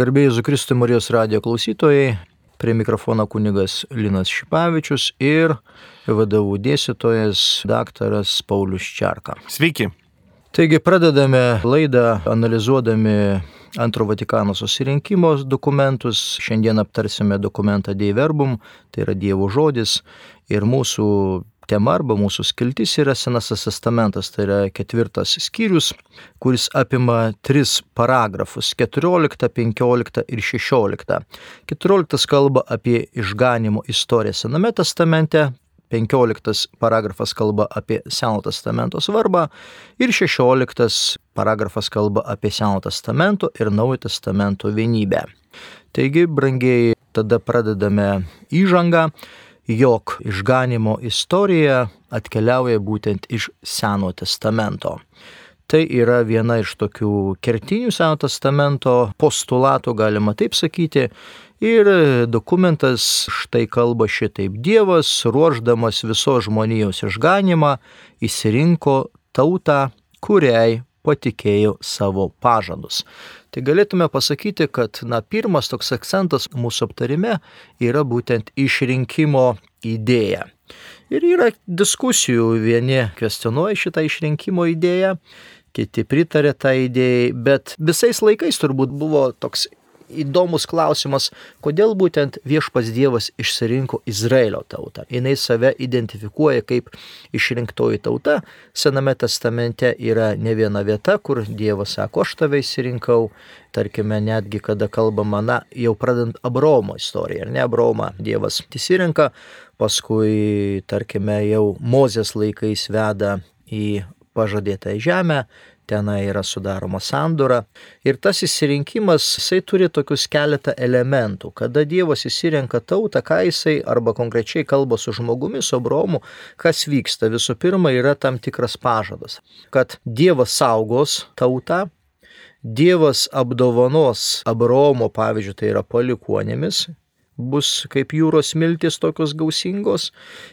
Garbėjai Zukristų Marijos radijo klausytojai, prie mikrofono kunigas Linas Šipavičius ir vadovų dėstytojas daktaras Paulius Čarka. Sveiki. Taigi pradedame laidą analizuodami antro Vatikano susirinkimo dokumentus. Šiandien aptarsime dokumentą Dei Verbum, tai yra Dievo žodis ir mūsų tema arba mūsų skiltis yra Senasis testamentas, tai yra ketvirtas skyrius, kuris apima tris paragrafus - 14, 15 ir 16. 14 kalba apie išganimo istoriją Sename testamente, 15 paragrafas kalba apie Seno testamento svarbą ir 16 paragrafas kalba apie Seno testamento ir Naujo testamento vienybę. Taigi, brangiai, tada pradedame įžangą jog išganimo istorija atkeliauja būtent iš Seno testamento. Tai yra viena iš tokių kertinių Seno testamento postulatų, galima taip sakyti. Ir dokumentas štai kalba šitaip. Dievas, ruoždamas visos žmonijos išganimą, įsirinko tautą, kuriai patikėjo savo pažadus. Tai galėtume pasakyti, kad na, pirmas toks akcentas mūsų aptarime yra būtent išrinkimo idėja. Ir yra diskusijų, vieni kvestionuoja šitą išrinkimo idėją, kiti pritarė tą tai idėjai, bet visais laikais turbūt buvo toks įdomus klausimas, kodėl būtent viešpas Dievas išsirinko Izraelio tautą. Jis save identifikuoja kaip išrinktoji tauta. Sename testamente yra ne viena vieta, kur Dievas sako, aš tave išsirinkau. Tarkime, netgi kada kalbama, na, jau pradant Abromo istoriją, ar ne Abromą Dievas įsirinka, paskui, tarkime, jau Mozės laikais veda į pažadėtą žemę, tenai yra sudaroma sandora. Ir tas įsirinkimas, jisai turi tokius keletą elementų. Kada Dievas įsirenka tautą, ką jisai arba konkrečiai kalba su žmogumi, su Abromu, kas vyksta. Visų pirma, yra tam tikras pažadas, kad Dievas saugos tautą, Dievas apdovanos Abromo, pavyzdžiui, tai yra palikuonėmis, bus kaip jūros miltis tokios gausingos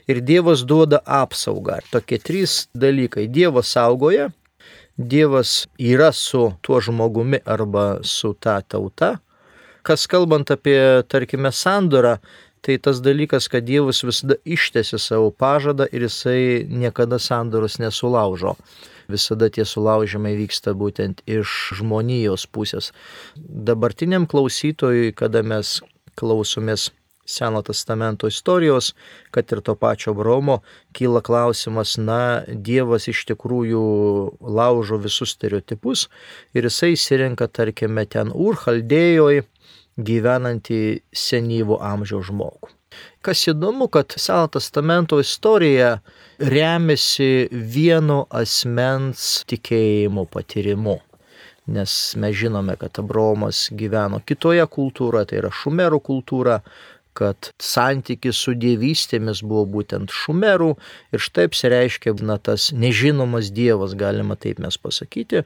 ir Dievas duoda apsaugą. Tokie trys dalykai. Dievas saugoja, Dievas yra su tuo žmogumi arba su ta tauta. Kas kalbant apie, tarkime, sandorą, tai tas dalykas, kad Dievas visada ištesi savo pažadą ir jisai niekada sandoros nesulaužo. Visada tie sulaužimai vyksta būtent iš žmonijos pusės. Dabartiniam klausytojui, kada mes klausomės Seno testamento istorijos, kad ir to pačio Bromo, kyla klausimas, na, Dievas iš tikrųjų laužo visus stereotipus ir jisai įsirenka, tarkime, ten Urhaldėjoje gyvenantį senyvo amžiaus žmogų. Kas įdomu, kad Seno testamento istorija remiasi vieno asmens tikėjimo patyrimu nes mes žinome, kad Abromas gyveno kitoje kultūroje, tai yra šumerų kultūra, kad santykis su dievystėmis buvo būtent šumerų ir štai apsireiškia na, tas nežinomas dievas, galima taip mes pasakyti,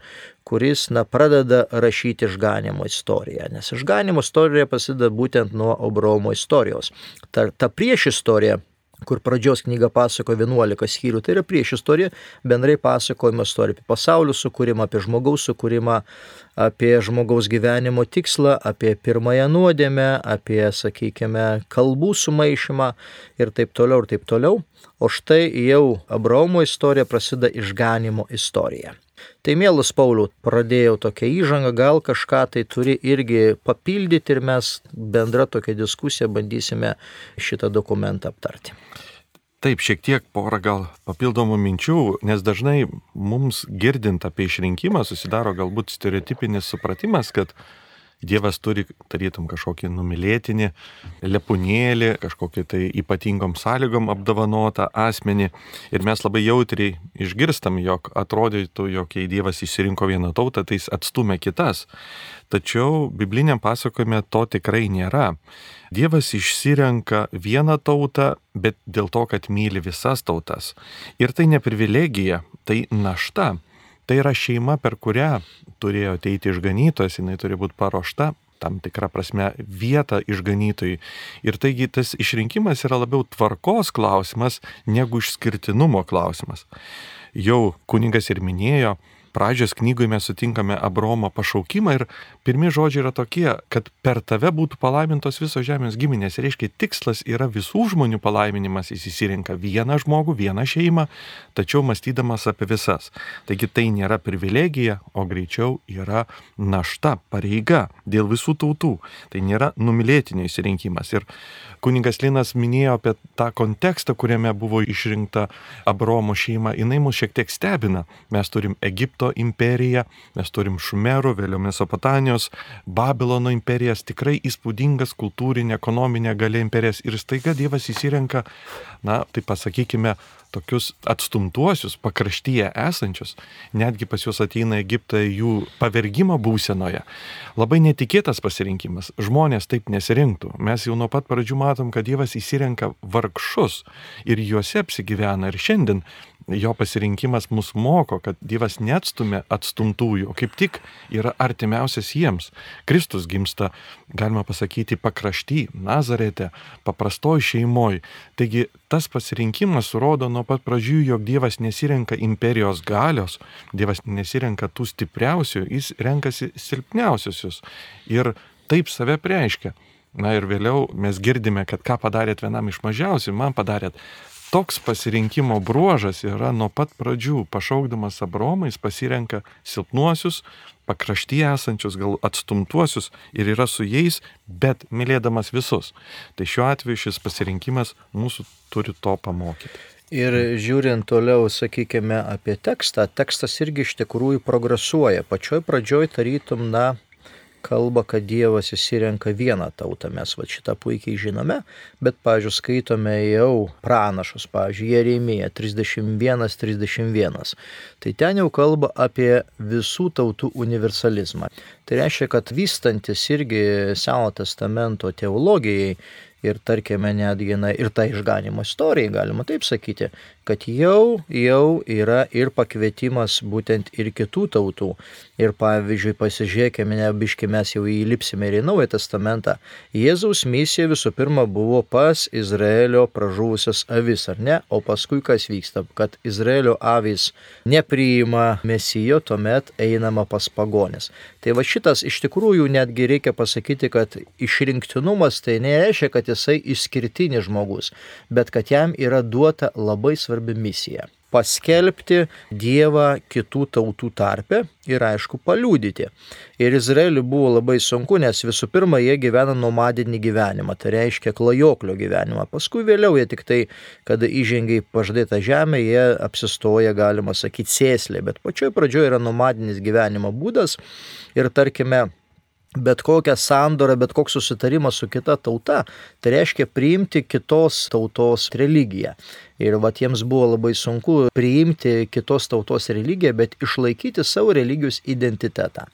kuris na, pradeda rašyti išganimo istoriją. Nes išganimo istorija prasideda būtent nuo Abraomo istorijos. Ta, ta prieš istorija kur pradžios knyga pasako 11 skyrių, tai yra prieš istoriją, bendrai pasakojama istorija apie pasaulio sukūrimą, apie žmogaus sukūrimą, apie žmogaus gyvenimo tikslą, apie pirmąją nuodėmę, apie, sakykime, kalbų sumaišymą ir taip toliau ir taip toliau. O štai jau Abraomo istorija prasideda išganimo istorija. Tai mielas Pauliau, pradėjau tokią įžangą, gal kažką tai turi irgi papildyti ir mes bendrą tokią diskusiją bandysime šitą dokumentą aptarti. Taip, šiek tiek porą gal papildomų minčių, nes dažnai mums girdint apie išrinkimą susidaro galbūt stereotipinis supratimas, kad Dievas turi, tarytum, kažkokį numylėtinį, lepūnėlį, kažkokį tai ypatingom sąlygom apdovanotą asmenį. Ir mes labai jautriai išgirstam, jog atrodytų, jog jei Dievas išsirinko vieną tautą, tai jis atstumė kitas. Tačiau bibliniam pasakojime to tikrai nėra. Dievas išsirenka vieną tautą, bet dėl to, kad myli visas tautas. Ir tai ne privilegija, tai našta. Tai yra šeima, per kurią turėjo ateiti išganytojas, jinai turi būti paruošta tam tikrą prasme vietą išganytojui. Ir taigi tas išrinkimas yra labiau tvarkos klausimas negu išskirtinumo klausimas. Jau kuningas ir minėjo, pradžios knygoje mes sutinkame Abromo pašaukimą ir pirmie žodžiai yra tokie, kad per tave būtų palaimintos visos žemės giminės. Reiškia, tikslas yra visų žmonių palaiminimas, jis įsirinka vieną žmogų, vieną šeimą, tačiau mąstydamas apie visas. Taigi tai nėra privilegija, o greičiau yra našta, pareiga dėl visų tautų. Tai nėra numylėtinio įsirinkimas. Ir kuningas Linas minėjo apie tą kontekstą, kuriame buvo išrinkta Abromo šeima, jinai mus šiek tiek stebina. Mes turim Egipto imperiją, mes turim Šumerų, vėliau Mesopotamijos, Babilono imperijas, tikrai įspūdingas kultūrinė, ekonominė galia imperijas ir staiga Dievas įsirenka, na, tai pasakykime, tokius atstumtuosius, pakraštyje esančius, netgi pas juos ateina Egiptą jų pavergimo būsenoje. Labai netikėtas pasirinkimas. Žmonės taip nesirinktų. Mes jau nuo pat pradžių matom, kad Dievas įsirenka vargšus ir juose apsigyvena. Ir šiandien jo pasirinkimas mus moko, kad Dievas neatstumė atstumtųjų, kaip tik yra artimiausias jiems. Kristus gimsta, galima pasakyti, pakrašty, Nazarete, paprastoj šeimoje. Taigi tas pasirinkimas rodo nuo pat pradžių, jog Dievas nesirenka imperijos galios, Dievas nesirenka tų stipriausių, jis renkasi silpniausius ir taip save preiškia. Na ir vėliau mes girdime, kad ką padarėt vienam iš mažiausių, man padarėt toks pasirinkimo bruožas yra nuo pat pradžių. Pašaukdamas Abromais pasirenka silpnuosius, pakraštyje esančius, gal atstumtuosius ir yra su jais, bet mylėdamas visus. Tai šiuo atveju šis pasirinkimas mūsų turi to pamokyti. Ir žiūrint toliau, sakykime, apie tekstą, tekstas irgi iš tikrųjų progresuoja. Pačioj pradžioj tarytum, na, kalba, kad Dievas įsirenka vieną tautą, mes va šitą puikiai žinome, bet, pavyzdžiui, skaitome jau pranašus, pavyzdžiui, Jeremija 31-31. Tai ten jau kalba apie visų tautų universalizmą. Tai reiškia, kad vystantis irgi Seno testamento teologijai, ir tarkime netgi na, ir ta išganimo istorija, galima taip sakyti, kad jau, jau yra ir pakvietimas būtent ir kitų tautų. Ir pavyzdžiui, pasižiūrėkime, nebiški mes jau įlipsime ir į Naują Testamentą. Jėzaus misija visų pirma buvo pas Izraelio pražuvusias avis, ar ne? O paskui kas vyksta? Kad Izraelio avis nepriima mesijo, tuomet einama pas pagonis. Tai va šitas iš tikrųjų netgi reikia pasakyti, kad išrinktinumas tai nereiškia, kad jisai išskirtinis žmogus, bet kad jam yra duota labai svarbi misija - paskelbti Dievą kitų tautų tarpe ir aišku paliūdyti. Ir Izraeliui buvo labai sunku, nes visų pirma jie gyvena nomadinį gyvenimą, tai reiškia klajoklio gyvenimą. Paskui vėliau jie tik tai, kada įžengia į pažadėtą žemę, jie apsistoja, galima sakyti, sėslė, bet pačioj pradžioje yra nomadinis gyvenimo būdas ir tarkime, bet kokią sandorą, bet koks susitarimas su kita tauta, tai reiškia priimti kitos tautos religiją. Ir vat jiems buvo labai sunku priimti kitos tautos religiją, bet išlaikyti savo religijos identitetą.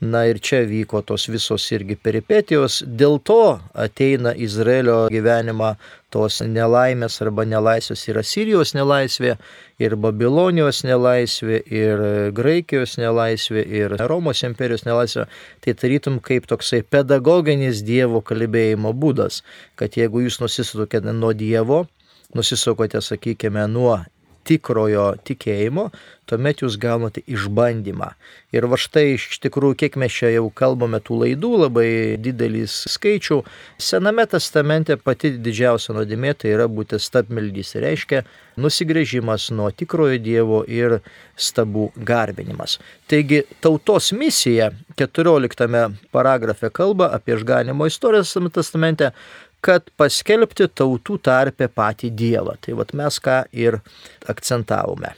Na ir čia vyko tos visos irgi peripetijos. Dėl to ateina Izraelio gyvenimą tos nelaimės arba nelaisvės yra Sirijos nelaisvė, ir Babilonijos nelaisvė, ir Graikijos nelaisvė, ir Romos imperijos nelaisvė. Tai tarytum kaip toksai pedagoginis Dievo kalbėjimo būdas, kad jeigu jūs nusisukate nuo Dievo, nusisakote, sakykime, nuo tikrojo tikėjimo, tuomet jūs gaunate išbandymą. Ir va štai iš tikrųjų, kiek mes čia jau kalbame tų laidų, labai didelis skaičių. Sename testamente pati didžiausia nuodėmė tai yra būti stabmeldys. Tai reiškia nusigrėžimas nuo tikrojo Dievo ir stabų garbinimas. Taigi tautos misija 14 paragrafe kalba apie išganimo istoriją Sename testamente kad paskelbti tautų tarpę patį Dievą. Tai vad mes ką ir akcentavome.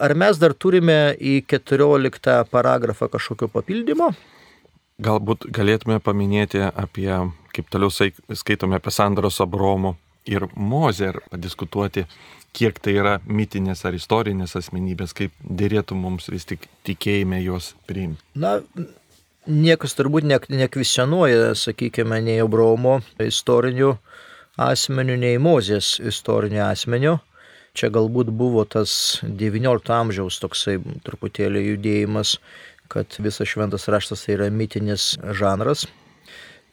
Ar mes dar turime į 14 paragrafą kažkokio papildymo? Galbūt galėtume paminėti apie, kaip toliau skaitome apie Sandaros Abromo ir Mozę ir padiskutuoti, kiek tai yra mitinės ar istorinės asmenybės, kaip dėrėtų mums vis tik tikėjime juos priimti. Na, niekas turbūt nekvisionuoja, sakykime, nei Abraomo istorinių asmenių, nei Mozės istorinių asmenių. Čia galbūt buvo tas XIX amžiaus toksai truputėlį judėjimas, kad visas šventas raštas tai yra mitinis žanras.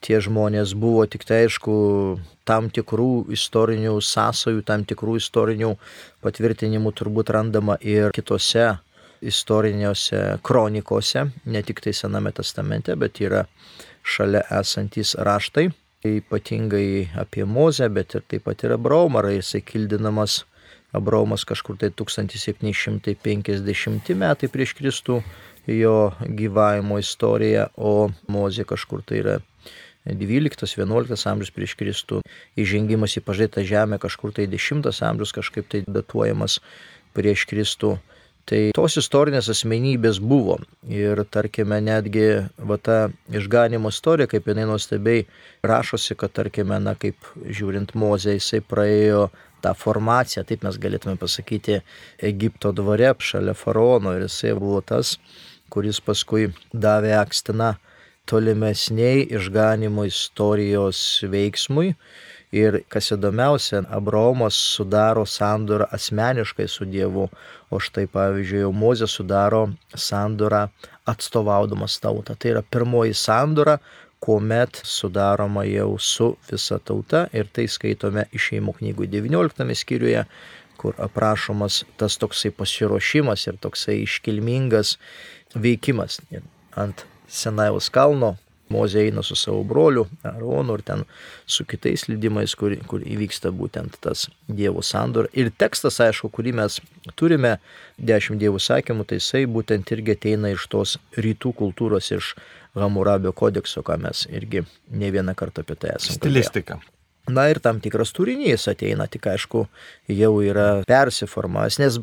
Tie žmonės buvo tik tai aišku tam tikrų istorinių sąsajų, tam tikrų istorinių patvirtinimų turbūt randama ir kitose istoriniuose kronikose, ne tik tai Sename testamente, bet yra šalia esantys raštai, ypatingai apie Mozę, bet ir taip pat ir Abraomą, ar jisai kildinamas Abraomas kažkur tai 1750 metai prieš Kristų jo gyvavimo istorija, o Mozė kažkur tai yra 12-11 amžius prieš Kristų, įžengimas į pažėtą žemę kažkur tai 10 amžius kažkaip tai datuojamas prieš Kristų. Tai tos istorinės asmenybės buvo. Ir tarkime, netgi va ta išganimo istorija, kaip jinai nuostabiai rašosi, kad tarkime, na kaip žiūrint Mozė, jisai praėjo tą formaciją, taip mes galėtume pasakyti, Egipto dvare šalia faraono ir jisai buvo tas, kuris paskui davė akstiną tolimesniai išganimo istorijos veiksmui. Ir kas įdomiausia, Abraomas sudaro sandorą asmeniškai su Dievu, o štai pavyzdžiui, jau Mozė sudaro sandorą atstovaudamas tautą. Tai yra pirmoji sandora, kuomet sudaroma jau su visa tauta ir tai skaitome išeimų knygų 19 skyriuje, kur aprašomas tas toksai pasiruošimas ir toksai iškilmingas veikimas ant Senajaus kalno. Mozė eina su savo broliu Aronu ir ten su kitais lydimais, kur, kur įvyksta būtent tas Dievo sandor. Ir tekstas, aišku, kurį mes turime, dešimt Dievų sakymų, tai jisai būtent irgi ateina iš tos rytų kultūros, iš Hamurabio kodekso, ką mes irgi ne vieną kartą apie tai esame. Stilistika. Kalbėję. Na ir tam tikras turinys ateina, tik aišku, jau yra persiformavęs, nes,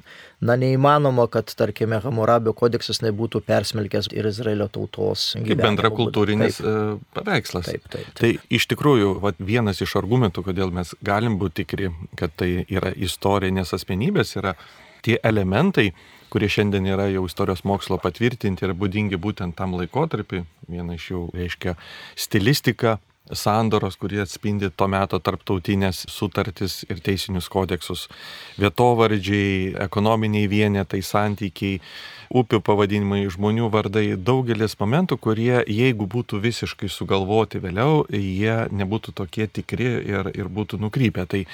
na, neįmanoma, kad, tarkime, Hamurabio kodeksas nebūtų persmelkęs ir Izraelio tautos. Kaip bendra kultūrinis taip, e, paveikslas. Taip, taip, taip. Tai iš tikrųjų, va, vienas iš argumentų, kodėl mes galim būti tikri, kad tai yra istorinės asmenybės, yra tie elementai, kurie šiandien yra jau istorijos mokslo patvirtinti ir būdingi būtent tam laikotarpiui. Viena iš jų reiškia stilistika, sandoros, kurie atspindi to meto tarptautinės sutartis ir teisinius kodeksus, vietovardžiai, ekonominiai vienetai, santykiai, upių pavadinimai, žmonių vardai, daugelis momentų, kurie, jeigu būtų visiškai sugalvoti vėliau, jie nebūtų tokie tikri ir, ir būtų nukrypę. Tai,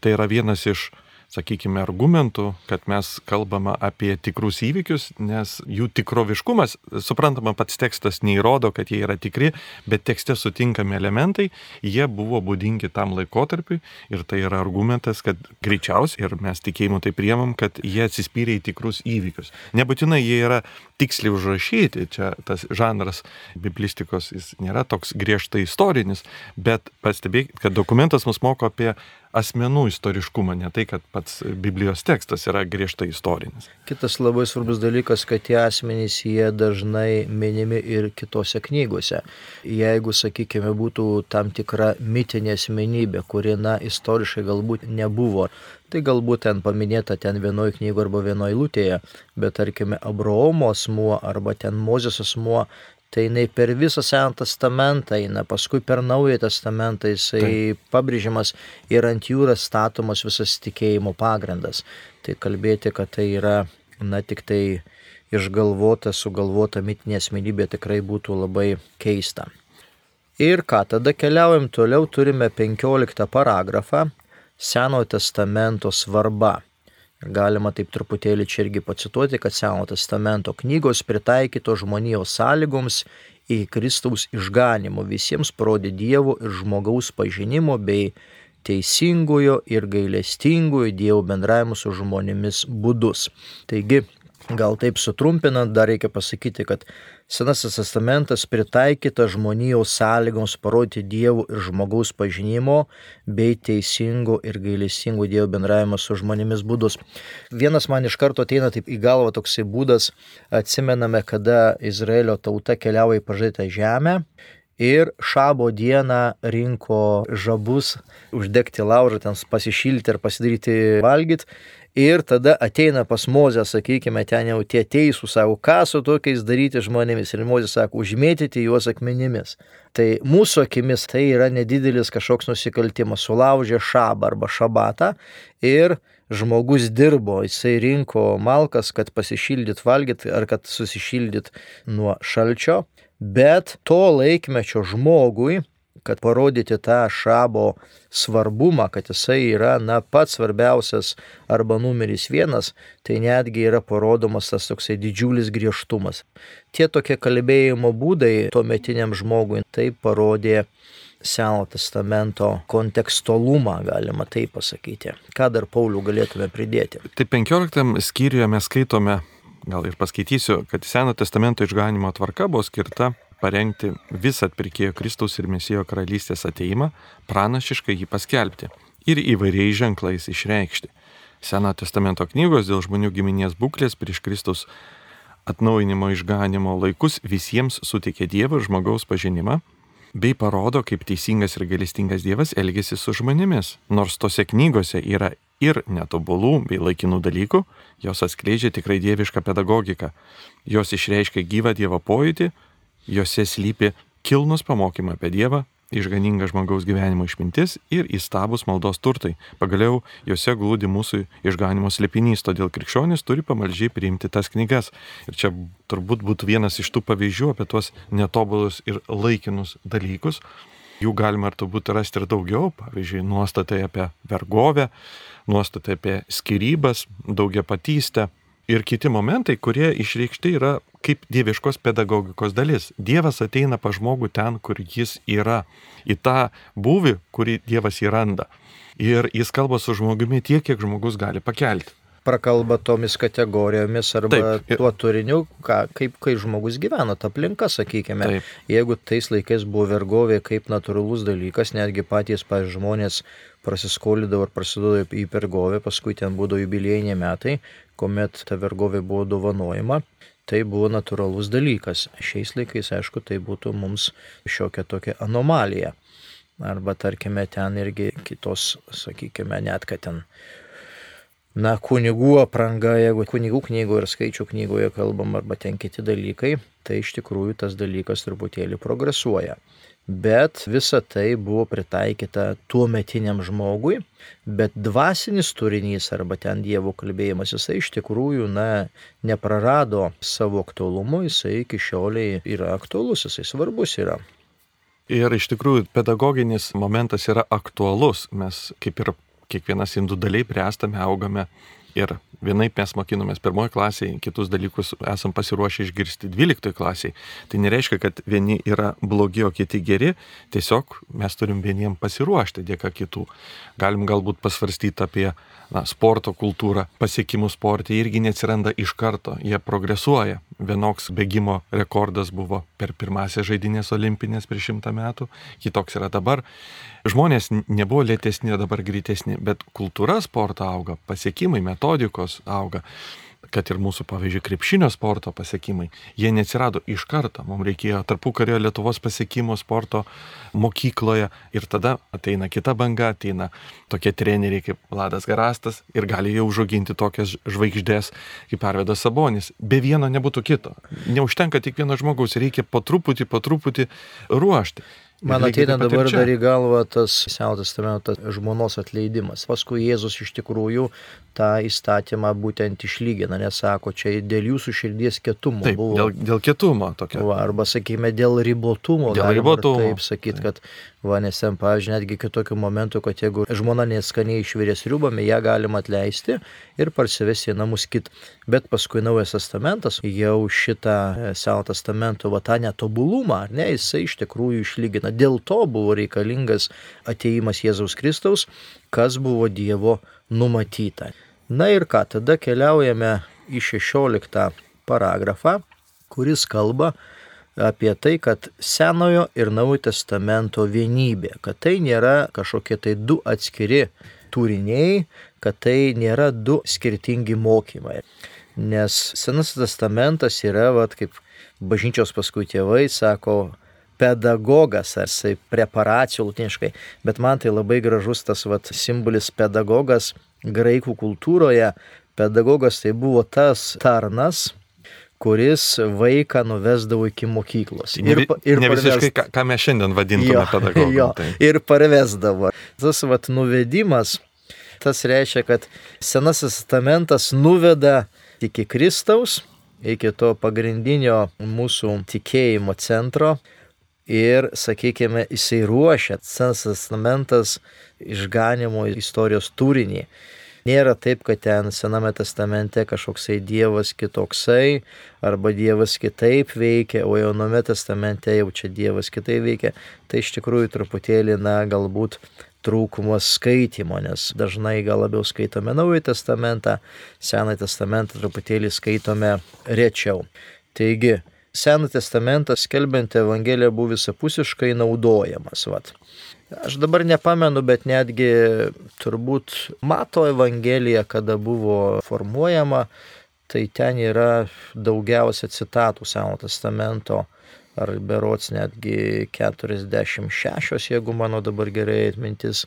tai yra vienas iš sakykime, argumentų, kad mes kalbame apie tikrus įvykius, nes jų tikroviškumas, suprantama, pats tekstas neįrodo, kad jie yra tikri, bet tekste sutinkami elementai, jie buvo būdingi tam laikotarpiui ir tai yra argumentas, kad greičiausiai, ir mes tikėjimu tai priemam, kad jie atsispyrė į tikrus įvykius. Nebūtinai jie yra tiksliai užrašyti, čia tas žanras biblistikos jis nėra toks griežtai istorinis, bet pastebėkit, kad dokumentas mus moko apie asmenų istoriškumą, ne tai, kad pats Biblijos tekstas yra griežtai istorinis. Kitas labai svarbus dalykas, kad tie asmenys jie dažnai minimi ir kitose knygose. Jeigu, sakykime, būtų tam tikra mitinė asmenybė, kuri, na, istoriškai galbūt nebuvo, tai galbūt ten paminėta ten vienoje knygoje arba vienoje lūtėje, bet tarkime, Abraomo asmuo arba ten Mozės asmuo tai jinai per visą Seną testamentą eina, paskui per Naują testamentą jisai Taip. pabrėžiamas ir ant jų yra statomas visas tikėjimo pagrindas. Tai kalbėti, kad tai yra, na tik tai išgalvota, sugalvota mitinė asmenybė tikrai būtų labai keista. Ir ką, tada keliaujam toliau, turime 15 paragrafą Senojo testamento svarba. Galima taip truputėlį čia irgi pacituoti, kad Seno testamento knygos pritaikyto žmonijos sąlygoms į Kristaus išganimo visiems parodė Dievo ir žmogaus pažinimo bei teisingojo ir gailestingojo Dievo bendravimo su žmonėmis būdus. Taigi, gal taip sutrumpinant, dar reikia pasakyti, kad Senasis testamentas pritaikyta žmonijos sąlygoms parodyti Dievo ir žmogaus pažinimo bei teisingo ir gailestingo Dievo bendravimo su žmonėmis būdus. Vienas man iš karto ateina taip į galvą toksai būdas, atsimename, kada Izraelio tauta keliauja į pažaitą žemę ir šabo dieną rinko žabus, uždegti laužą, ten pasišilti ir pasidaryti valgyti. Ir tada ateina pas Mozę, sakykime, ten jau tie teisų savo, ką su tokiais daryti žmonėmis. Ir Mozė sako, užmėtyti juos akmenimis. Tai mūsų akimis tai yra nedidelis kažkoks nusikaltimas. Sulaužė šabą arba šabatą ir žmogus dirbo, jisai rinko malkas, kad pasišildyt valgyt ar kad susišildyt nuo šalčio. Bet to laikmečio žmogui kad parodyti tą šabo svarbumą, kad jisai yra, na, pats svarbiausias arba numeris vienas, tai netgi yra parodomas tas toksai didžiulis griežtumas. Tie tokie kalbėjimo būdai tuometiniam žmogui tai parodė Seno testamento kontekstualumą, galima taip pasakyti. Ką dar Paulių galėtume pridėti? Tai 15 skyriuje mes skaitome, gal ir paskaitysiu, kad Seno testamento išganimo tvarka buvo skirta parengti visą atpirkėjo Kristaus ir Mesijo karalystės ateimą, pranašiškai jį paskelbti ir įvairiais ženklais išreikšti. Seno testamento knygos dėl žmonių giminės būklės prieš Kristus atnaujinimo išganimo laikus visiems suteikė Dievo ir žmogaus pažinimą, bei parodo, kaip teisingas ir galestingas Dievas elgesi su žmonėmis. Nors tose knygose yra ir netobulų bei laikinų dalykų, jos atskleidžia tikrai dievišką pedagogiką. Jos išreiškia gyvą Dievo pojūtį, Jose slypi kilnus pamokymai apie Dievą, išganinga žmogaus gyvenimo išmintis ir įstabus maldos turtai. Pagaliau juose glūdi mūsų išganimo slėpinys, todėl krikščionis turi pamaldžiai priimti tas knygas. Ir čia turbūt būtų vienas iš tų pavyzdžių apie tuos netobulus ir laikinus dalykus. Jų galima ir turbūt rasti ir daugiau, pavyzdžiui, nuostatai apie vergovę, nuostatai apie skirybas, daugia patystę, ir kiti momentai, kurie išreikšti yra kaip dieviškos pedagogikos dalis. Dievas ateina pa žmogų ten, kur jis yra, į tą būvį, kurį Dievas įranda. Ir jis kalba su žmogumi tiek, kiek žmogus gali pakelti prakalba tomis kategorijomis arba Taip. tuo turiniu, ką, kaip kai žmogus gyvena, ta aplinka, sakykime. Taip. Jeigu tais laikais buvo vergovė kaip natūralus dalykas, netgi patys, pavyzdžiui, žmonės prasiskolydavo ir prasidėjo į vergovę, paskui ten būdavo jubiliejiniai metai, kuomet ta vergovė buvo dovanojama, tai buvo natūralus dalykas. Šiais laikais, aišku, tai būtų mums šiokia tokia anomalija. Arba tarkime ten irgi kitos, sakykime, net kad ten na, kunigų apranga, jeigu kunigų knygoje ir skaičių knygoje kalbam, arba ten kiti dalykai, tai iš tikrųjų tas dalykas truputėlį progresuoja bet visa tai buvo pritaikyta tuo metiniam žmogui, bet dvasinis turinys arba ten Dievo kalbėjimas, jisai iš tikrųjų, na, neprarado savo aktualumo, jisai iki šioliai yra aktualus, jisai svarbus yra. Ir iš tikrųjų pedagoginis momentas yra aktualus. Mes kaip ir kiekvienas individualiai priestame, augame ir vienaip mes mokinomės pirmoji klasėje, kitus dalykus esam pasiruošę išgirsti dvyliktoji klasėje. Tai nereiškia, kad vieni yra blogi, o kiti geri, tiesiog mes turim vieniem pasiruošti dėka kitų. Galim galbūt pasvarstyti apie na, sporto kultūrą, pasiekimų sportė irgi neatsiranda iš karto, jie progresuoja. Vienoks bėgimo rekordas buvo per pirmąsias žaidynės olimpinės prieš šimtą metų, kitoks yra dabar. Žmonės nebuvo lėtesni, dabar greitesni, bet kultūra sporto auga, pasiekimai, metodikos auga kad ir mūsų, pavyzdžiui, krepšinio sporto pasiekimai, jie neatsirado iš karto. Mums reikėjo tarpu kario Lietuvos pasiekimo sporto mokykloje ir tada ateina kita banga, ateina tokie treneriai kaip Vladas Garastas ir gali jau užauginti tokias žvaigždės kaip Arvedas Sabonis. Be vieno nebūtų kito. Neužtenka tik vieno žmogaus, reikia po truputį, po truputį ruošti. Man ateina dabar dar į galvą tas Seno testamento žmonos atleidimas. Paskui Jėzus iš tikrųjų tą įstatymą būtent išlygina, nes sako, čia dėl jūsų širdies kietumo taip, buvo. Dėl, dėl kietumo tokio. Va, arba, sakykime, dėl ribotumo. Dėl ribotumo. Taip sakyti, kad, va, nes ten, pavyzdžiui, netgi kitokių momentų, kad jeigu žmona neskaniai išvirės riubami, ją galima atleisti ir parsivesti į namus kitą. Bet paskui Naujas testamentas jau šitą e, Seno testamento, va, tą netobulumą, ar ne, jisai iš tikrųjų išlygina. Dėl to buvo reikalingas ateimas Jėzaus Kristaus, kas buvo Dievo numatyta. Na ir ką, tada keliaujame į 16 paragrafą, kuris kalba apie tai, kad Senojo ir Naujojo testamento vienybė, kad tai nėra kažkokie tai du atskiri turiniai, kad tai nėra du skirtingi mokymai. Nes Senasis testamentas yra, vat, kaip bažnyčios paskui tėvai sako, pedagogas, ar jisai preparacijų latiniškai, bet man tai labai gražus tas vat, simbolis pedagogas graikų kultūroje pedagogas tai buvo tas tarnas, kuris vaiką nuvesdavo iki mokyklos. Ir, ir ne visiškai, ką, ką mes šiandien vadintume pedagogu. Tai. Ir parvesdavo. Tas vat nuvedimas, tas reiškia, kad Senasis testamentas nuveda iki Kristaus, iki to pagrindinio mūsų tikėjimo centro. Ir, sakykime, jisai ruošia Senas testamentas išganimo istorijos turinį. Nėra taip, kad ten Sename testamente kažkoksai Dievas kitoksai arba Dievas kitaip veikia, o Jauname testamente jau čia Dievas kitaip veikia. Tai iš tikrųjų truputėlį, na, galbūt trūkumas skaitimo, nes dažnai gal labiau skaitome Naująjį testamentą, Senąjį testamentą truputėlį skaitome rečiau. Taigi, Seną testamentą skelbiant Evangeliją buvo visapusiškai naudojamas. Vat. Aš dabar nepamenu, bet netgi turbūt mato Evangelija, kada buvo formuojama, tai ten yra daugiausia citatų Seno testamento, ar berots netgi 46, jeigu mano dabar gerai atmintis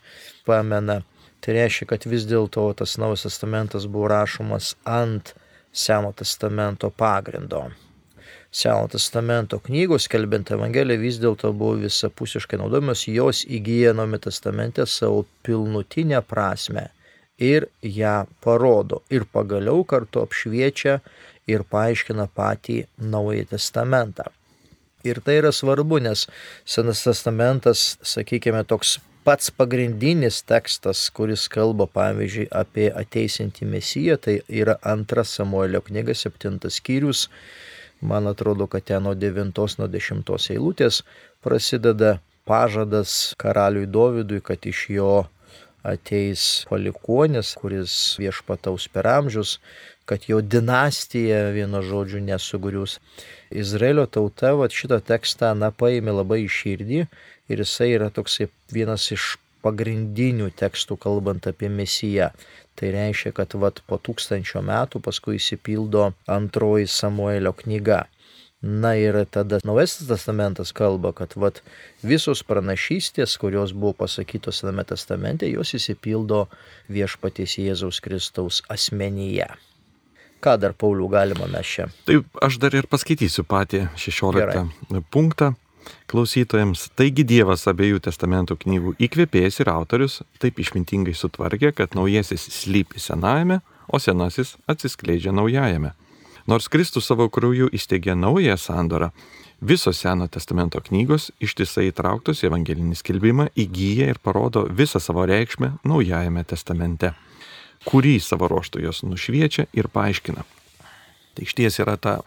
pamena. Tai reiškia, kad vis dėlto tas Naujas testamentas buvo rašomas ant Seno testamento pagrindo. Seno testamento knygos, skelbiant Evangeliją, vis dėlto buvo visapusiškai naudojamos, jos įgyja Naujame testamente savo pilnutinę prasme ir ją parodo ir pagaliau kartu apšviečia ir paaiškina patį Naująjį testamentą. Ir tai yra svarbu, nes Senas testamentas, sakykime, toks pats pagrindinis tekstas, kuris kalba, pavyzdžiui, apie ateisintį mesiją, tai yra antras Samuelio knyga, septintas skyrius man atrodo, kad ten nuo 9, nuo 10 eilutės prasideda pažadas karaliui Dovydui, kad iš jo ateis palikonis, kuris viešpataus per amžius, kad jo dinastija vieno žodžiu nesugrius. Izraelio tauta vat, šitą tekstą na, paėmė labai iš širdį ir jisai yra toksai vienas iš pagrindinių tekstų kalbant apie Mesiją. Tai reiškia, kad vat, po tūkstančio metų paskui įsipildo antroji Samuelio knyga. Na ir tada Naujasis testamentas kalba, kad vat, visos pranašystės, kurios buvo pasakytos Sename testamente, jos įsipildo viešpaties Jėzaus Kristaus asmenyje. Ką dar Paulių galima mes čia? Taip, aš dar ir paskaitysiu patį 16 Gerai. punktą klausytojams. Taigi Dievas abiejų testamentų knygų įkvėpėjas ir autorius taip išmintingai sutvarkė, kad naujasis slypi senajame, o senasis atsiskleidžia naujajame. Nors Kristus savo krauju įsteigė naują sandorą, visos Seno testamento knygos ištisai įtrauktos į evangelinį skelbimą įgyja ir parodo visą savo reikšmę naujajame testamente, kurį savo ruoštų jos nušviečia ir paaiškina. Tai iš ties yra ta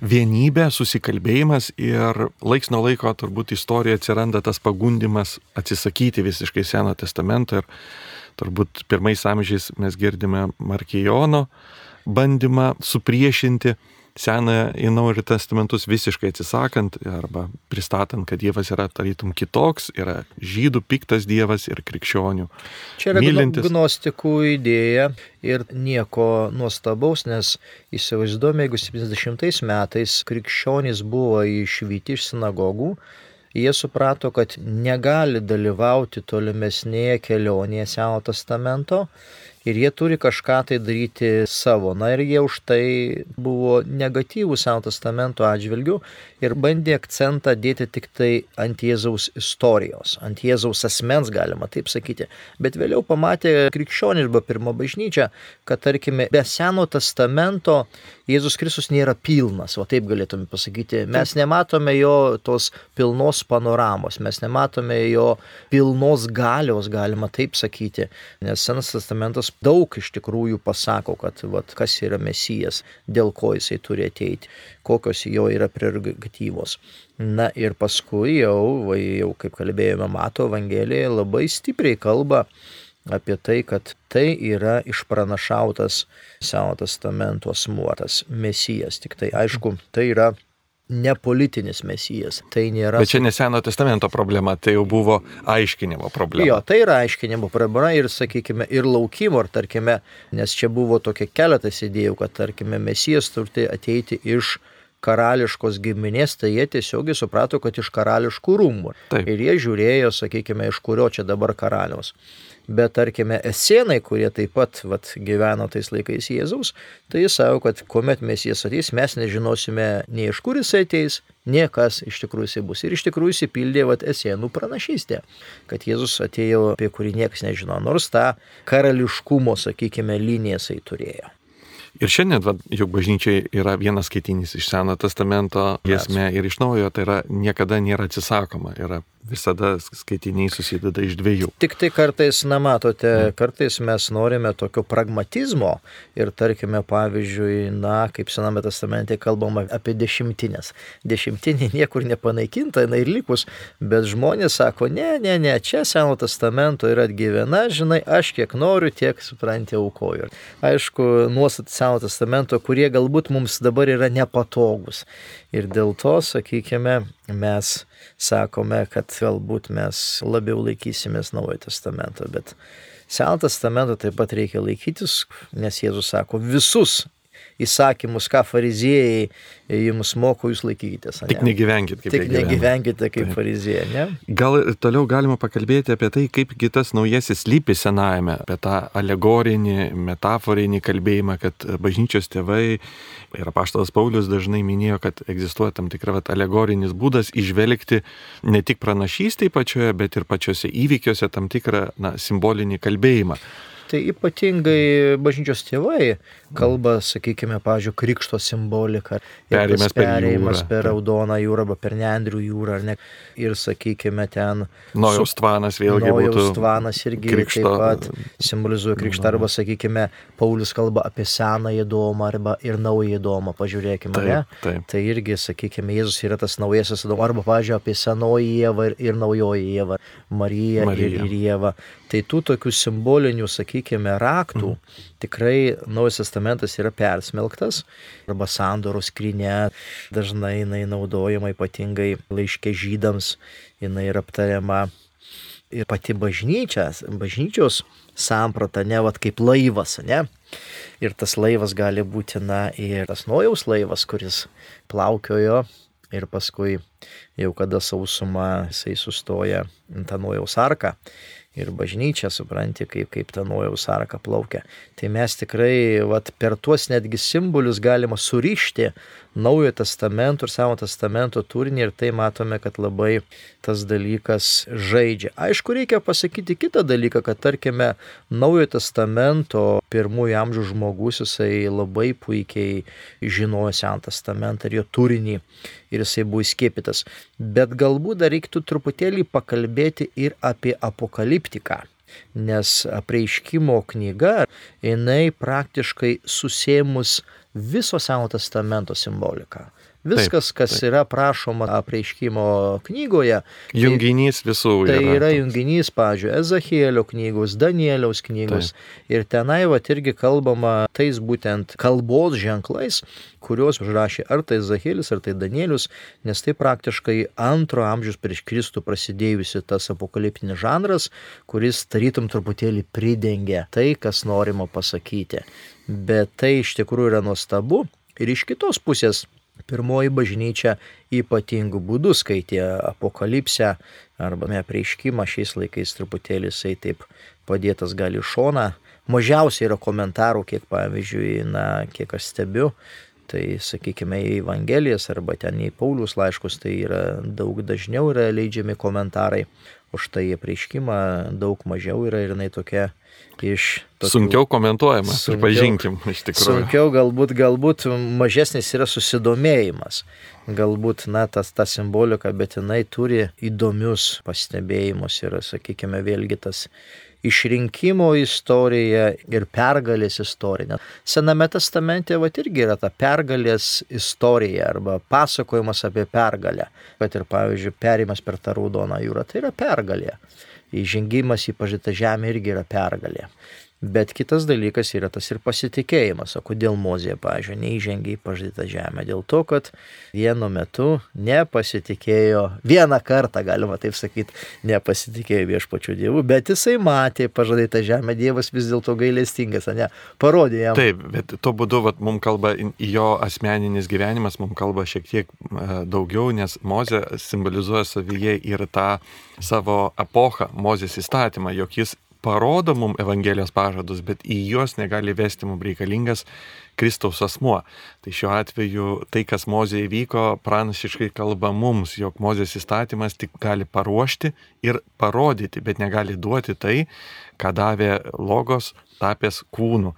vienybė, susikalbėjimas ir laiks nuo laiko turbūt istorijoje atsiranda tas pagundimas atsisakyti visiškai Seno testamento ir turbūt pirmais amžiais mes girdime Markijono bandymą supriešinti Seną į Naują testamentus visiškai atsisakant arba pristatant, kad Dievas yra tarytum kitoks, yra žydų piktas Dievas ir krikščionių. Čia yra mylintis. gnostikų idėja ir nieko nuostabaus, nes įsivaizduojame, jeigu 70 metais krikščionys buvo išvykti iš sinagogų, jie suprato, kad negali dalyvauti tolimesnėje kelionėje Seno testamento ir jie turi kažką tai daryti savo. Na ir jie už tai buvo negatyvų Seno testamento atžvilgių ir bandė akcentą dėti tik tai ant Jėzaus istorijos, ant Jėzaus asmens galima taip sakyti. Bet vėliau pamatė krikščionys arba pirmo bažnyčia, kad tarkime be Seno testamento Jėzus Kristus nėra pilnas, o taip galėtume pasakyti. Mes nematome jo tos pilnos panoramos, mes nematome jo pilnos galios, galima taip sakyti. Nes Senas testamentas daug iš tikrųjų pasako, kad vat, kas yra mesijas, dėl ko jisai turi ateiti, kokios jo yra prerogatyvos. Na ir paskui jau, jau kaip kalbėjome, mato Evangelija labai stipriai kalba apie tai, kad tai yra išpranašautas Seno testamento asmuotas mesijas. Tik tai aišku, tai yra ne politinis mesijas. Tai nėra. Bet čia neseno testamento problema, tai jau buvo aiškinimo problema. Jo, tai yra aiškinimo problema ir, sakykime, ir laukimo, ar tarkime, nes čia buvo tokia keletas idėjų, kad, tarkime, mesijas turi ateiti iš karališkos giminės, tai jie tiesiogiai suprato, kad iš karališkų rūmų. Taip. Ir jie žiūrėjo, sakykime, iš kurio čia dabar karaliaus. Bet tarkime, esėnai, kurie taip pat vat, gyveno tais laikais Jėzaus, tai jis savo, kad kuomet mes jis ateis, mes nežinosime nei iš kur jis ateis, nie kas iš tikrųjų jis bus. Ir iš tikrųjų įsipildė vat, esėnų pranašystė, kad Jėzus atėjo, apie kurį niekas nežino, nors tą karališkumo, sakykime, liniją jisai turėjo. Ir šiandien, juk bažnyčiai yra vienas skaitinys iš Seno testamento giesmė ir iš naujo, tai yra niekada nėra atsisakoma, yra visada skaitiniai susideda iš dviejų. Tik tai kartais, na matote, kartais mes norime tokio pragmatizmo ir tarkime, pavyzdžiui, na, kaip Sename testamente kalbama apie dešimtinės. Dešimtinė niekur nepanaikinta, jinai ir likus, bet žmonės sako, ne, ne, ne, čia Seno testamento yra atgyvena, žinai, aš kiek noriu, tiek supranti aukoju. Aišku, nuostatai Seno testamento, kurie galbūt mums dabar yra nepatogus. Ir dėl to, sakykime, mes sakome, kad galbūt mes labiau laikysimės Naujojo testamento, bet Seno testamento taip pat reikia laikytis, nes Jėzus sako, visus įsakymus, ką fariziejai jums moko, jūs laikykitės. Ne? Tik negyvenkite kaip Tik negyvenkite kaip fariziejai, ne? Gal toliau galima pakalbėti apie tai, kaip kitas naujasis lypi senajame, apie tą alegorinį, metaforinį kalbėjimą, kad bažnyčios tėvai ir apaštalas Paulius dažnai minėjo, kad egzistuoja tam tikra vat, alegorinis būdas išvelgti ne tik pranašystėje pačioje, bet ir pačiose įvykiuose tam tikrą na, simbolinį kalbėjimą. Tai ypatingai bažnyčios tėvai kalba, sakykime, pažiūrėjau, krikšto simbolika. Perėjimas per, perėjimas per Raudoną jūrą arba per Nendrių jūrą, ar ne? Ir, sakykime, ten... Nojaus tvanas vėlgi Nojaus. Tvanas irgi krikšto, taip pat simbolizuoja krikštą, arba, sakykime, Paulius kalba apie senąją domą arba ir naują domą, pažiūrėkime, taip, ne? Taip. Tai irgi, sakykime, Jėzus yra tas naujasis domą, arba, pažiūrėjau, apie senoji Jėvą ir, ir naujoji Jėvą, Mariją Marija. ir, ir Jėvą. Tai tų tokių simbolinių, sakykime, raktų mm. tikrai Naujas Testamentas yra persmelktas, arba sandoros skrinė dažnai jinai naudojama ypatingai laiškė žydams, jinai yra aptariama ir pati bažnyčia, bažnyčios samprata, ne vat kaip laivas, ne? Ir tas laivas gali būti, na, ir tas nojaus laivas, kuris plaukiojo ir paskui jau kada sausuma jisai sustoja ant tą nojaus arką ir bažnyčia, supranti, kaip, kaip ta nuojaus arka plaukia. Tai mes tikrai vat, per tuos netgi simbolius galima surišti Naujojo testamento ir Seno testamento turinį ir tai matome, kad labai tas dalykas žaidžia. Aišku, reikia pasakyti kitą dalyką, kad tarkime Naujojo testamento pirmųjų amžių žmogus jisai labai puikiai žinojo Seną testamentą ir jo turinį ir jisai buvo įskiepytas. Bet galbūt dar reiktų truputėlį pakalbėti ir apie apokaliptiką. Nes apreiškimo knyga, jinai praktiškai susėmus viso Seno testamento simboliką. Viskas, kas taip, taip. yra prašoma apreiškimo knygoje. Tai junginys visų. Tai yra, yra junginys, pažiūrėjau, Ezachėlio knygos, Danieliaus knygos. Taip. Ir tenai va irgi kalbama tais būtent kalbos ženklais, kuriuos užrašė ar tai Zahėlis, ar tai Danielius, nes tai praktiškai antro amžiaus prieš Kristų prasidėjusi tas apokaliptinis žanras, kuris tarytum truputėlį pridengia tai, kas norima pasakyti. Bet tai iš tikrųjų yra nuostabu. Ir iš kitos pusės Pirmoji bažnyčia ypatingų būdų skaitė apokalipsę arba apreiškimą šiais laikais truputėlį jisai taip padėtas gali šona. Mažiausiai yra komentarų, kiek pavyzdžiui, na, kiek aš stebiu, tai sakykime į Evangelijas arba ten į Paulius laiškus, tai yra daug dažniau yra leidžiami komentarai, už tai apreiškimą daug mažiau yra ir jinai tokia iš... Tokių, sunkiau komentuojama, sunkiau, pripažinkim, iš tikrųjų. Sunkiau galbūt, galbūt mažesnis yra susidomėjimas. Galbūt, na, tas, ta simbolika, bet jinai turi įdomius pastebėjimus ir, sakykime, vėlgi tas išrinkimo istorija ir pergalės istorija. Sename testamente va irgi yra ta pergalės istorija arba pasakojimas apie pergalę. Bet ir, pavyzdžiui, perimas per tą raudoną jūrą tai yra pergalė įžengimas į pažįtą žemę irgi yra pergalė. Bet kitas dalykas yra tas ir pasitikėjimas. O kodėl Mozė, pažiūrėjau, neįžengė į pažadytą žemę? Dėl to, kad vienu metu nepasitikėjo, vieną kartą, galima taip sakyti, nepasitikėjo viešpačių dievų, bet jisai matė pažadytą žemę, dievas vis dėlto gailestingas, ne? Parodė jam. Taip, bet tuo būdu vat, mums kalba jo asmeninis gyvenimas, mums kalba šiek tiek daugiau, nes Mozė simbolizuoja savyje ir tą savo epochą, Mozės įstatymą, jog jis parodo mums Evangelijos pažadus, bet į juos negali vesti mums reikalingas Kristaus asmuo. Tai šiuo atveju tai, kas Mozė įvyko, pranašiškai kalba mums, jog Mozės įstatymas tik gali paruošti ir parodyti, bet negali duoti tai, ką davė logos tapęs kūnu.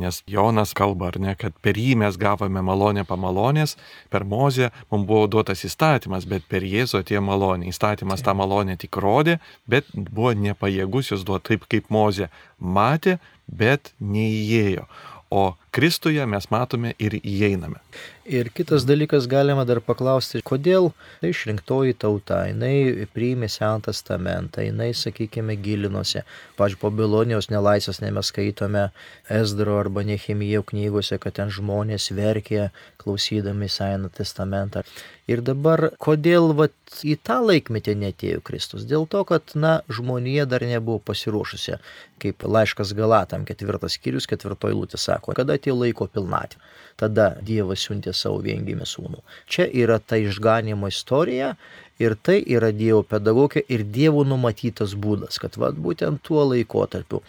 Nes Jonas kalba, ar ne, kad per jį mes gavome malonę pamalonės, per Mozę mums buvo duotas įstatymas, bet per Jėzų atėjo malonė. Įstatymas tą malonę tik rodė, bet buvo nepajėgus jos duoti taip, kaip Mozė matė, bet neįėjo. O Kristuje mes matome ir įeiname. Ir kitas dalykas galima dar paklausti, kodėl išrinktoji tauta, jinai priėmė Seną testamentą, jinai, sakykime, gilinosi. Pavyzdžiui, po Bilonijos nelaisvės ne mes skaitome Esdro arba Nehemijo knygose, kad ten žmonės verkė klausydami Seną testamentą. Ir dabar, kodėl vat, į tą laikmetį netėjo Kristus? Dėl to, kad, na, žmonija dar nebuvo pasiruošusi, kaip laiškas Galatam, ketvirtas skyrius, ketvirtoji lūtė sako, kada atėjo laiko pilnatvė. Tada Dievas siuntė savo viengimį sūnų. Čia yra ta išganimo istorija ir tai yra Dievo pedagogė ir Dievo numatytas būdas, kad vad būtent tuo laikotarpiu,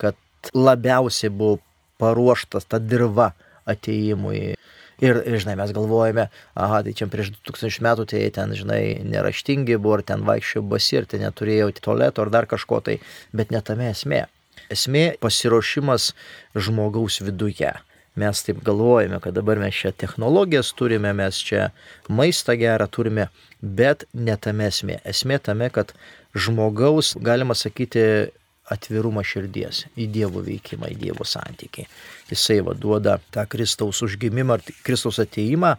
kad labiausiai buvo paruoštas ta dirba ateimui. Ir, žinai, mes galvojame, aha, tai čia prieš 2000 metų tai ten, žinai, neraštingi buvo, ar ten vaikščiojo basi, ir ten neturėjo tualeto, ar dar kažko tai, bet netame esmė. Esmė pasiruošimas žmogaus viduje. Mes taip galvojame, kad dabar mes čia technologijas turime, mes čia maistą gerą turime, bet netame esmė. Esmė tame, kad žmogaus, galima sakyti, atvirumą širdies į Dievo veikimą, į Dievo santykį. Jisai vaduoda tą Kristaus užgimimą, Kristaus ateimą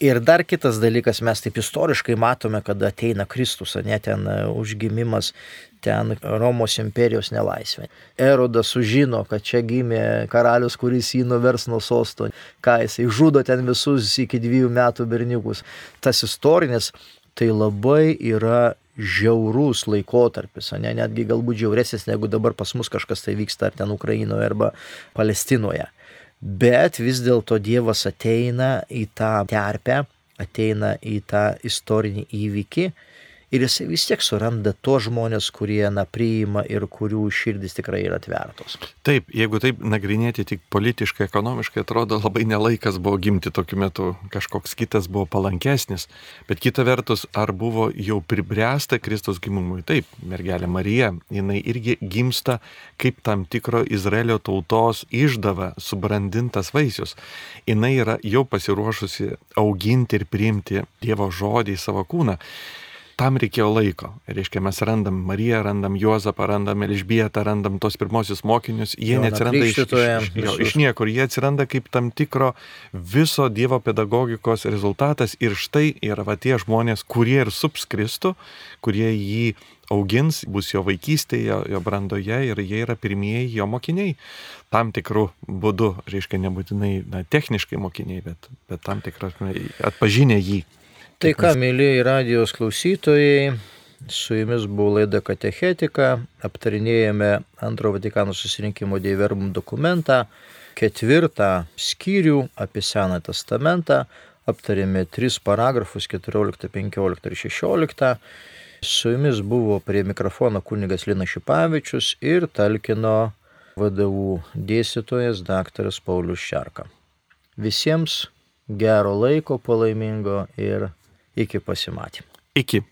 Ir dar kitas dalykas, mes taip istoriškai matome, kad ateina Kristus, ne ten e, užgimimas, ten Romos imperijos nelaisvė. Erodas sužino, kad čia gimė karalius, kuris jį nuvers nuo sosto, ką jisai žudo ten visus iki dviejų metų berniukus. Tas istorinis tai labai yra žiaurus laikotarpis, ne, netgi galbūt žiauresnis, negu dabar pas mus kažkas tai vyksta ar ten Ukrainoje arba Palestinoje bet vis dėlto Dievas ateina į tą terpę, ateina į tą istorinį įvykį ir jis vis tiek suranda tos žmonės, kurie na, priima ir kurių širdis tikrai yra atvertos. Taip, jeigu taip nagrinėti tik politiškai, ekonomiškai, atrodo labai nelaikas buvo gimti tokiu metu, kažkoks kitas buvo palankesnis, bet kita vertus, ar buvo jau pribręsta Kristus gimimui? Taip, mergelė Marija, jinai irgi gimsta kaip tam tikro Izraelio tautos išdava, subrandintas vaisius. Jinai yra jau pasiruošusi auginti ir priimti Dievo žodį į savo kūną tam reikėjo laiko. Reiškia, mes randam Mariją, randam Juozapą, randam Elžbietą, randam tos pirmosius mokinius. Jie jo, neatsiranda iš, iš, jo, iš niekur, jie atsiranda kaip tam tikro viso Dievo pedagogikos rezultatas. Ir štai yra va tie žmonės, kurie ir subskristų, kurie jį augins, bus jo vaikystėje, jo, jo brandoje ir jie yra pirmieji jo mokiniai. Tam tikrų būdų, reiškia, nebūtinai na, techniškai mokiniai, bet, bet tam tikrą atpažinę jį. Tai ką, mėlyjei radijos klausytojai, su jumis buvo laida Katechetika, aptarinėjame antro Vatikano susirinkimo Dieverbum dokumentą, ketvirtą skyrių apie Seną testamentą, aptarėme tris paragrafus 14, 15 ir 16. Su jumis buvo prie mikrofono kunigas Lina Šipavičius ir talkino vadovų dėstytojas daktaras Paulius Šarka. Visiems gero laiko palaimingo ir Iki pasimatymų. Iki.